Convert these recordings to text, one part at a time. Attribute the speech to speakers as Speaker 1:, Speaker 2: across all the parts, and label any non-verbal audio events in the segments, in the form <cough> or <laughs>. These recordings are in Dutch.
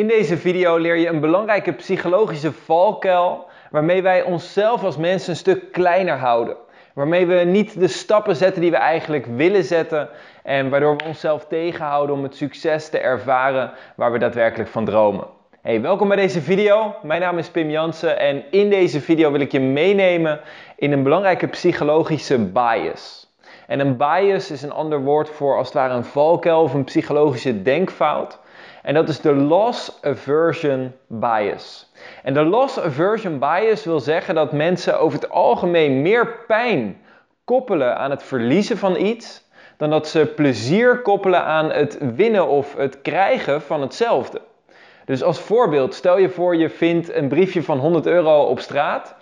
Speaker 1: In deze video leer je een belangrijke psychologische valkuil waarmee wij onszelf als mensen een stuk kleiner houden. Waarmee we niet de stappen zetten die we eigenlijk willen zetten en waardoor we onszelf tegenhouden om het succes te ervaren waar we daadwerkelijk van dromen. Hey, welkom bij deze video. Mijn naam is Pim Jansen en in deze video wil ik je meenemen in een belangrijke psychologische bias. En een bias is een ander woord voor als het ware een valkuil of een psychologische denkfout. En dat is de loss aversion bias. En de loss aversion bias wil zeggen dat mensen over het algemeen meer pijn koppelen aan het verliezen van iets dan dat ze plezier koppelen aan het winnen of het krijgen van hetzelfde. Dus als voorbeeld, stel je voor je vindt een briefje van 100 euro op straat.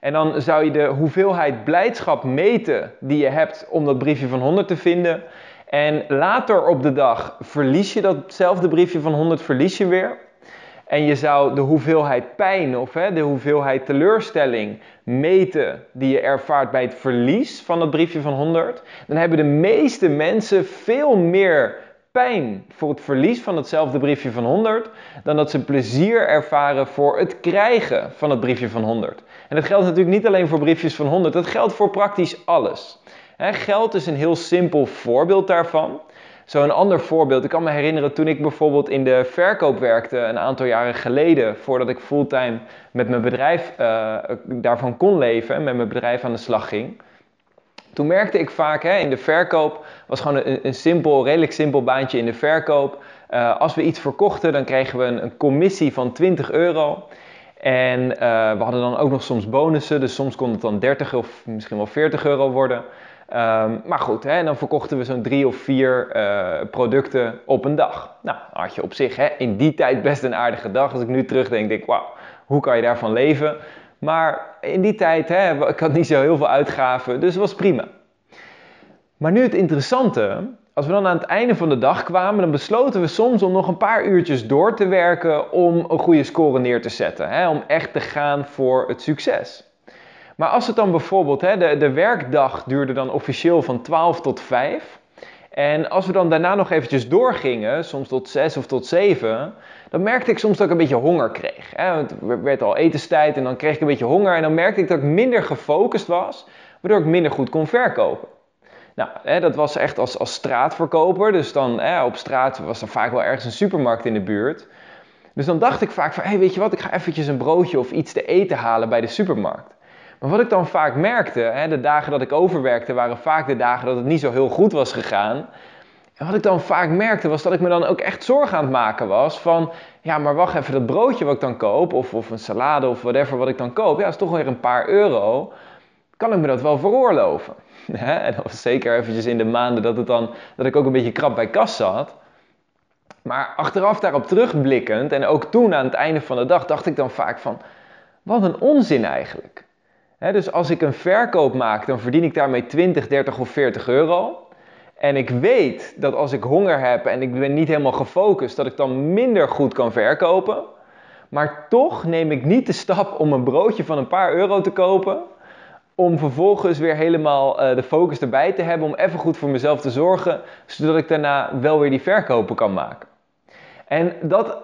Speaker 1: En dan zou je de hoeveelheid blijdschap meten die je hebt om dat briefje van 100 te vinden. En later op de dag verlies je datzelfde briefje van 100 verlies je weer. En je zou de hoeveelheid pijn of hè, de hoeveelheid teleurstelling meten die je ervaart bij het verlies van dat briefje van 100. Dan hebben de meeste mensen veel meer pijn voor het verlies van hetzelfde briefje van 100 dan dat ze plezier ervaren voor het krijgen van het briefje van 100. En dat geldt natuurlijk niet alleen voor briefjes van 100, dat geldt voor praktisch alles. Geld is een heel simpel voorbeeld daarvan. Zo een ander voorbeeld, ik kan me herinneren toen ik bijvoorbeeld in de verkoop werkte een aantal jaren geleden, voordat ik fulltime met mijn bedrijf uh, daarvan kon leven, met mijn bedrijf aan de slag ging. Toen merkte ik vaak hè, in de verkoop, was gewoon een, simpel, redelijk simpel baantje in de verkoop. Uh, als we iets verkochten, dan kregen we een, commissie van 20 euro. En we hadden dan ook nog soms bonussen, dus soms kon het dan 30 of misschien wel 40 euro worden. Um, maar goed, hè, dan verkochten we zo'n drie of vier uh, producten op een dag. Nou, had je op zich hè, in die tijd best een aardige dag. Als ik nu terugdenk, denk ik, wauw, hoe kan je daarvan leven? Maar in die tijd, hè, ik had niet zo heel veel uitgaven, dus het was prima. Maar nu het interessante, als we dan aan het einde van de dag kwamen, dan besloten we soms om nog een paar uurtjes door te werken om een goede score neer te zetten. Hè, om echt te gaan voor het succes. Maar als het dan bijvoorbeeld, hè, de, de werkdag duurde dan officieel van 12 tot 5. En als we dan daarna nog eventjes doorgingen, soms tot 6 of tot 7, dan merkte ik soms dat ik een beetje honger kreeg. Hè. Het werd al etenstijd en dan kreeg ik een beetje honger en dan merkte ik dat ik minder gefocust was, waardoor ik minder goed kon verkopen. Nou, hè, dat was echt als, als straatverkoper. Dus dan hè, op straat was er vaak wel ergens een supermarkt in de buurt. Dus dan dacht ik vaak van, hé, weet je wat, ik ga eventjes een broodje of iets te eten halen bij de supermarkt. Maar wat ik dan vaak merkte, hè, de dagen dat ik overwerkte waren vaak de dagen dat het niet zo heel goed was gegaan. En wat ik dan vaak merkte was dat ik me dan ook echt zorgen aan het maken was van, ja maar wacht even, dat broodje wat ik dan koop, of, of een salade of whatever wat ik dan koop, ja is toch weer een paar euro. Kan ik me dat wel veroorloven? <laughs> En dat was zeker eventjes in de maanden dat, het dan, dat ik ook een beetje krap bij kas zat. Maar achteraf daarop terugblikkend en ook toen aan het einde van de dag dacht ik dan vaak van, wat een onzin eigenlijk. Dus als ik een verkoop maak, dan verdien ik daarmee 20, 30 of 40 euro. En ik weet dat als ik honger heb en ik ben niet helemaal gefocust, dat ik dan minder goed kan verkopen. Maar toch neem ik niet de stap om een broodje van een paar euro te kopen om vervolgens weer helemaal uh, de focus erbij te hebben om even goed voor mezelf te zorgen, zodat ik daarna wel weer die verkopen kan maken. En dat,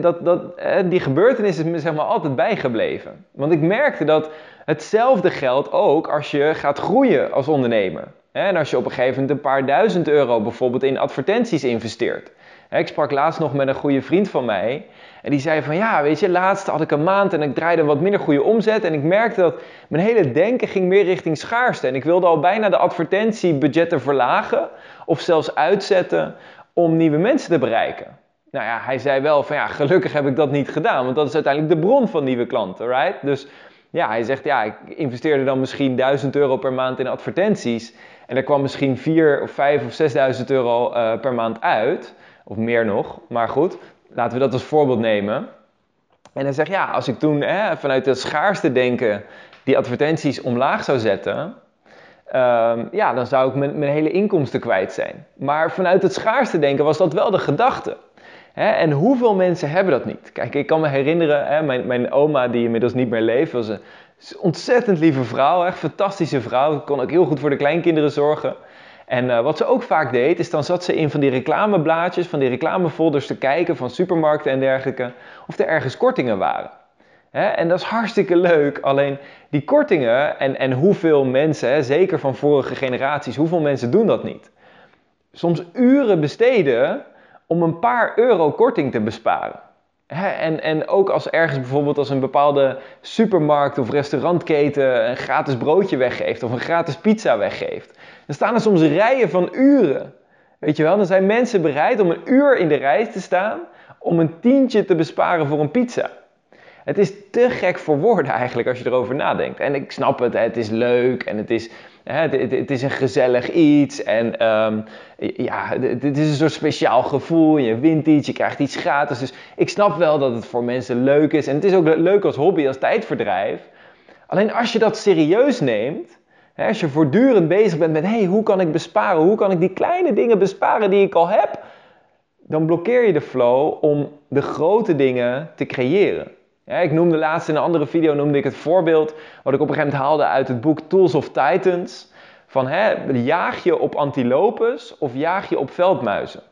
Speaker 1: dat, dat, die gebeurtenis is me zeg maar altijd bijgebleven. Want ik merkte dat hetzelfde geldt ook als je gaat groeien als ondernemer. En als je op een gegeven moment een paar duizend euro bijvoorbeeld in advertenties investeert. Ik sprak laatst nog met een goede vriend van mij. En die zei van ja, weet je, laatst had ik een maand en ik draaide wat minder goede omzet. En ik merkte dat mijn hele denken ging meer richting schaarste. En ik wilde al bijna de advertentiebudgetten verlagen of zelfs uitzetten om nieuwe mensen te bereiken. Nou ja, hij zei wel van ja, gelukkig heb ik dat niet gedaan, want dat is uiteindelijk de bron van nieuwe klanten, right? Dus ja, hij zegt ja, ik investeerde dan misschien 1000 euro per maand in advertenties. En er kwam misschien 4 of 5 of 6000 euro uh, per maand uit. Of meer nog. Maar goed, laten we dat als voorbeeld nemen. En dan zeg ja, als ik toen hè, vanuit het schaarste denken die advertenties omlaag zou zetten, um, ja, dan zou ik mijn, mijn, hele inkomsten kwijt zijn. Maar vanuit het schaarste denken was dat wel de gedachte. En hoeveel mensen hebben dat niet? Kijk, ik kan me herinneren, mijn, mijn oma die inmiddels niet meer leeft, was een ontzettend lieve vrouw, echt fantastische vrouw. Kon ook heel goed voor de kleinkinderen zorgen. En uh, wat ze ook vaak deed, is dan zat ze in van die reclameblaadjes, van die reclamefolders te kijken van supermarkten en dergelijke, of er ergens kortingen waren. En dat is hartstikke leuk, alleen die kortingen en, en hoeveel mensen, zeker van vorige generaties, hoeveel mensen doen dat niet? Soms uren besteden om een paar euro korting te besparen. en, en ook als ergens bijvoorbeeld als een bepaalde supermarkt of restaurantketen een gratis broodje weggeeft of een gratis pizza weggeeft. Dan staan er soms rijen van uren. Weet je wel, dan zijn mensen bereid om een uur in de rij te staan om een tientje te besparen voor een pizza. Het is te gek voor woorden eigenlijk als je erover nadenkt. En ik snap het, het is leuk en het is, het, is een gezellig iets. En um, ja, het is een soort speciaal gevoel. Je wint iets, je krijgt iets gratis. Dus ik snap wel dat het voor mensen leuk is. En het is ook leuk als hobby, als tijdverdrijf. Alleen als je dat serieus neemt, als je voortdurend bezig bent met, hey, hoe kan ik besparen? Hoe kan ik die kleine dingen besparen die ik al heb? Dan blokkeer je de flow om de grote dingen te creëren. Ik noemde laatst in een andere video noemde ik het voorbeeld wat ik op een gegeven moment haalde uit het boek Tools of Titans. Van hè, jaag je op antilopes of jaag je op veldmuizen?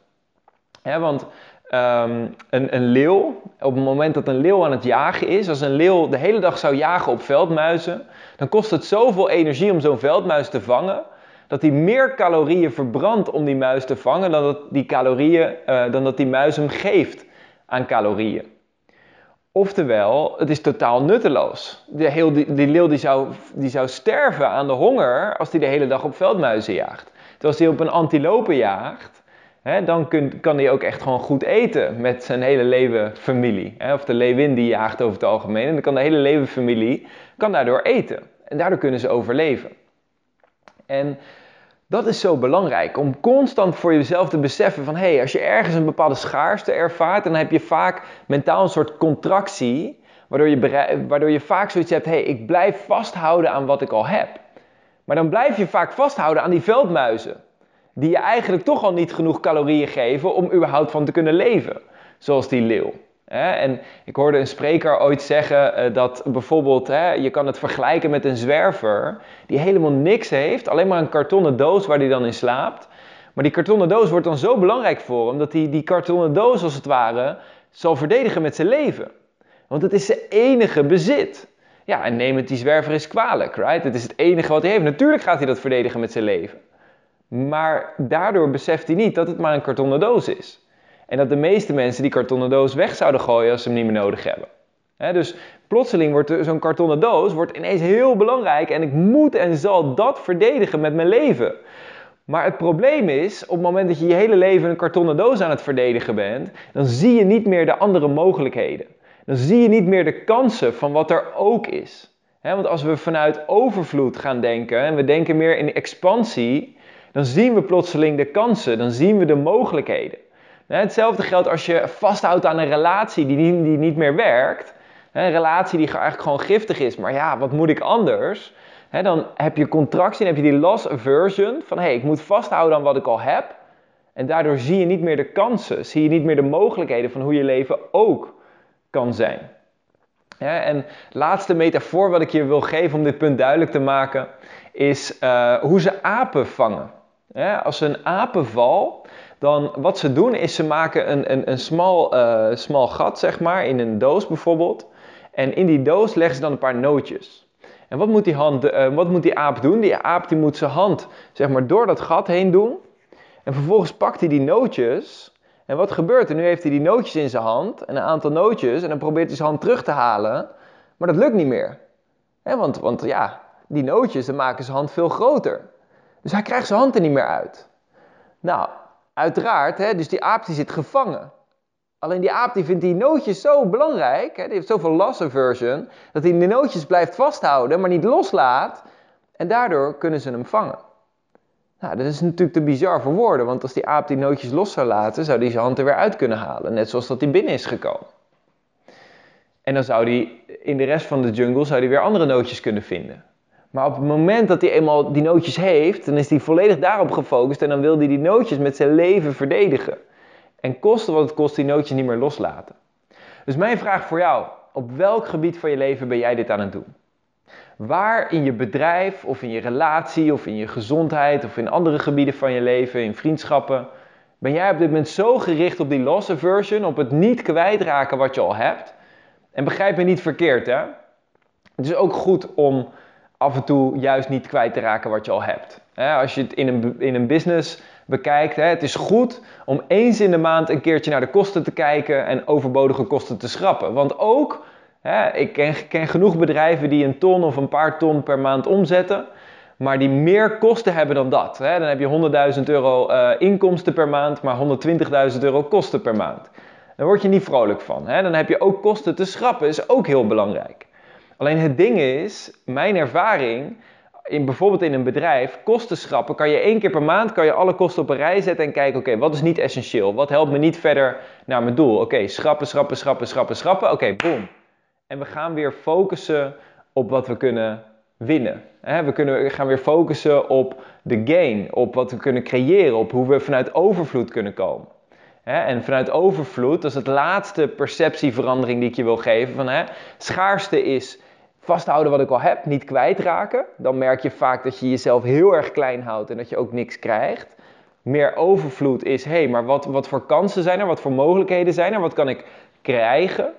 Speaker 1: want ehm, een, een leeuw, op het moment dat een leeuw aan het jagen is, als een leeuw de hele dag zou jagen op veldmuizen, dan kost het zoveel energie om zo'n veldmuis te vangen, dat hij meer calorieën verbrandt om die muis te vangen dan dat die, calorieën, uh, dan dat die muis hem geeft aan calorieën. Oftewel, het is totaal nutteloos. De heel, die, die leeuw die zou, die zou sterven aan de honger als hij de hele dag op veldmuizen jaagt. Terwijl als hij op een antilope jaagt, hè, dan kan hij ook echt gewoon goed eten met zijn hele leeuwenfamilie. Hè. Of de leeuwin die jaagt over het algemeen. En dan kan de hele leeuwenfamilie kan daardoor eten. En daardoor kunnen ze overleven. En dat is zo belangrijk, om constant voor jezelf te beseffen van hé, hey, als je ergens een bepaalde schaarste ervaart, dan heb je vaak mentaal een soort contractie, waardoor je, waardoor je vaak zoiets hebt, hé, hey, ik blijf vasthouden aan wat ik al heb. Maar dan blijf je vaak vasthouden aan die veldmuizen, die je eigenlijk toch al niet genoeg calorieën geven om überhaupt van te kunnen leven, zoals die leeuw. En ik hoorde een spreker ooit zeggen eh, dat bijvoorbeeld, je kan het vergelijken met een zwerver die helemaal niks heeft, alleen maar een kartonnen doos waar hij dan in slaapt. Maar die kartonnen doos wordt dan zo belangrijk voor hem dat hij die kartonnen doos als het ware zal verdedigen met zijn leven. Want het is zijn enige bezit. Ja, en neem het die zwerver eens kwalijk, right? Het is het enige wat hij heeft. Natuurlijk gaat hij dat verdedigen met zijn leven. Maar daardoor beseft hij niet dat het maar een kartonnen doos is. En dat de meeste mensen die kartonnen doos weg zouden gooien als ze hem niet meer nodig hebben. dus plotseling wordt zo'n kartonnen doos wordt ineens heel belangrijk en ik moet en zal dat verdedigen met mijn leven. Maar het probleem is, op het moment dat je je hele leven een kartonnen doos aan het verdedigen bent, dan zie je niet meer de andere mogelijkheden. Dan zie je niet meer de kansen van wat er ook is. want als we vanuit overvloed gaan denken en we denken meer in expansie, dan zien we plotseling de kansen, dan zien we de mogelijkheden. Hetzelfde geldt als je vasthoudt aan een relatie die niet, die niet meer werkt. Een relatie die eigenlijk gewoon giftig is, maar ja, wat moet ik anders? Dan heb je contractie en heb je die loss aversion van hé, hey, ik moet vasthouden aan wat ik al heb. En daardoor zie je niet meer de kansen, zie je niet meer de mogelijkheden van hoe je leven ook kan zijn. En laatste metafoor wat ik je wil geven om dit punt duidelijk te maken, is uh, hoe ze apen vangen. Als een apenval dan wat ze doen is ze maken een, een, een smal, uh, smal gat, zeg maar, in een doos bijvoorbeeld. En in die doos leggen ze dan een paar nootjes. En wat moet die, hand, uh, wat moet die aap doen? Die aap die moet zijn hand zeg maar, door dat gat heen doen. En vervolgens pakt hij die nootjes. En wat gebeurt er? Nu heeft hij die nootjes in zijn hand. En een aantal nootjes. En dan probeert hij zijn hand terug te halen. Maar dat lukt niet meer. want, want ja, die nootjes dan maken zijn hand veel groter. Dus hij krijgt zijn hand er niet meer uit. Nou, Uiteraard, hè, dus die aap die zit gevangen. Alleen die aap die vindt die nootjes zo belangrijk, hè, die heeft zoveel loss aversion, dat hij de nootjes blijft vasthouden, maar niet loslaat. En daardoor kunnen ze hem vangen. Nou, dat is natuurlijk te bizar voor woorden, want als die aap die nootjes los zou laten, zou hij zijn hand er weer uit kunnen halen. Net zoals dat hij binnen is gekomen. En dan zou hij in de rest van de jungle zou hij weer andere nootjes kunnen vinden. Maar op het moment dat hij eenmaal die nootjes heeft, dan is hij volledig daarop gefocust en dan wil hij die nootjes met zijn leven verdedigen. En kosten wat het kost, die nootjes niet meer loslaten. Dus mijn vraag voor jou, op welk gebied van je leven ben jij dit aan het doen? Waar in je bedrijf of in je relatie of in je gezondheid of in andere gebieden van je leven, in vriendschappen, ben jij op dit moment zo gericht op die loss aversion, op het niet kwijtraken wat je al hebt? En begrijp me niet verkeerd, hè? Het is ook goed om af en toe juist niet kwijt te raken wat je al hebt. Als je het in een, in een business bekijkt, het is goed om eens in de maand een keertje naar de kosten te kijken en overbodige kosten te schrappen. Want ook, ik ken, ken genoeg bedrijven die een ton of een paar ton per maand omzetten maar die meer kosten hebben dan dat. Dan heb je 100.000 euro uh, inkomsten per maand, maar 120.000 euro kosten per maand. Daar word je niet vrolijk van. Dan heb je ook kosten te schrappen, is ook heel belangrijk. Alleen het ding is, mijn ervaring, in, bijvoorbeeld in een bedrijf, kosten schrappen, kan je één keer per maand kan je alle kosten op een rij zetten en kijken, oké, wat is niet essentieel? Wat helpt me niet verder naar mijn doel? Oké, schrappen, schrappen, schrappen, schrappen, schrappen. Oké, boom. En we gaan weer focussen op wat we kunnen winnen. We, kunnen, gaan weer focussen op de gain, op wat we kunnen creëren, op hoe we vanuit overvloed kunnen komen. En vanuit overvloed, dat is het laatste perceptieverandering die ik je wil geven. Van, hè, schaarste is vasthouden wat ik al heb, niet kwijtraken. Dan merk je vaak dat je jezelf heel erg klein houdt en dat je ook niks krijgt. Meer overvloed is, hé, hey, maar wat, wat voor kansen zijn er? Wat voor mogelijkheden zijn er? Wat kan ik krijgen?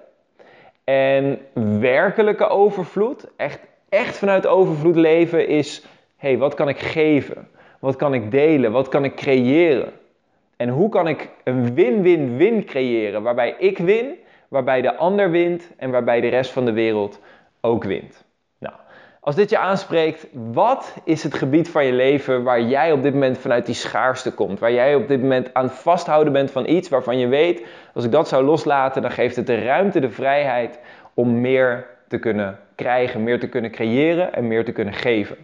Speaker 1: En werkelijke overvloed, echt echt vanuit overvloed leven is: hé, hey, wat kan ik geven? Wat kan ik delen? Wat kan ik creëren? En hoe kan ik een win-win-win creëren waarbij ik win, waarbij de ander wint en waarbij de rest van de wereld ook wint? Nou, als dit je aanspreekt, wat is het gebied van je leven waar jij op dit moment vanuit die schaarste komt? Waar jij op dit moment aan vasthouden bent van iets waarvan je weet, als ik dat zou loslaten, dan geeft het de ruimte, de vrijheid om meer te kunnen krijgen, meer te kunnen creëren en meer te kunnen geven.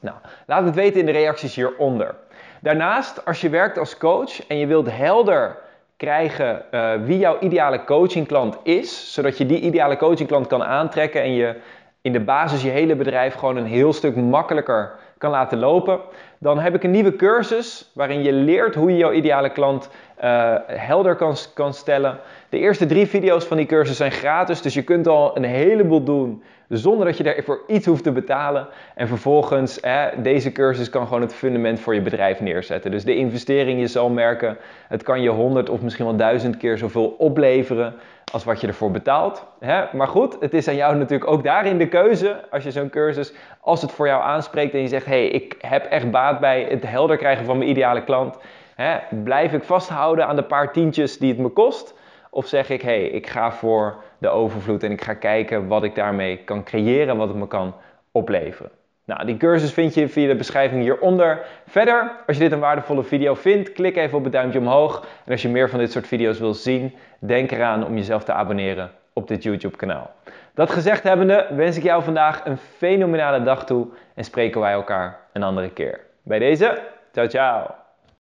Speaker 1: Nou, laat het weten in de reacties hieronder. Daarnaast, als je werkt als coach en je wilt helder krijgen uh, wie jouw ideale coachingklant is, zodat je die ideale coachingklant kan aantrekken en je in de basis je hele bedrijf gewoon een heel stuk makkelijker kan laten lopen, dan heb ik een nieuwe cursus waarin je leert hoe je jouw ideale klant uh, helder kan, kan stellen. De eerste drie video's van die cursus zijn gratis, dus je kunt al een heleboel doen zonder dat je daarvoor iets hoeft te betalen. En vervolgens, deze cursus kan gewoon het fundament voor je bedrijf neerzetten. Dus de investering, je zal merken, het kan je honderd of misschien wel duizend keer zoveel opleveren als wat je ervoor betaalt. Hè? Maar goed, het is aan jou natuurlijk ook daarin de keuze, als je zo'n cursus, als het voor jou aanspreekt en je zegt, hé, hey, ik heb echt baat bij het helder krijgen van mijn ideale klant. Hè? Blijf ik vasthouden aan de paar tientjes die het me kost? Of zeg ik, hey, ik ga voor de overvloed en ik ga kijken wat ik daarmee kan creëren, wat het me kan opleveren. Nou, die cursus vind je via de beschrijving hieronder. Verder, als je dit een waardevolle video vindt, klik even op het duimpje omhoog. En als je meer van dit soort video's wilt zien, denk eraan om jezelf te abonneren op dit YouTube kanaal. Dat gezegd hebbende, wens ik jou vandaag een fenomenale dag toe en spreken wij elkaar een andere keer. Bij deze, ciao ciao!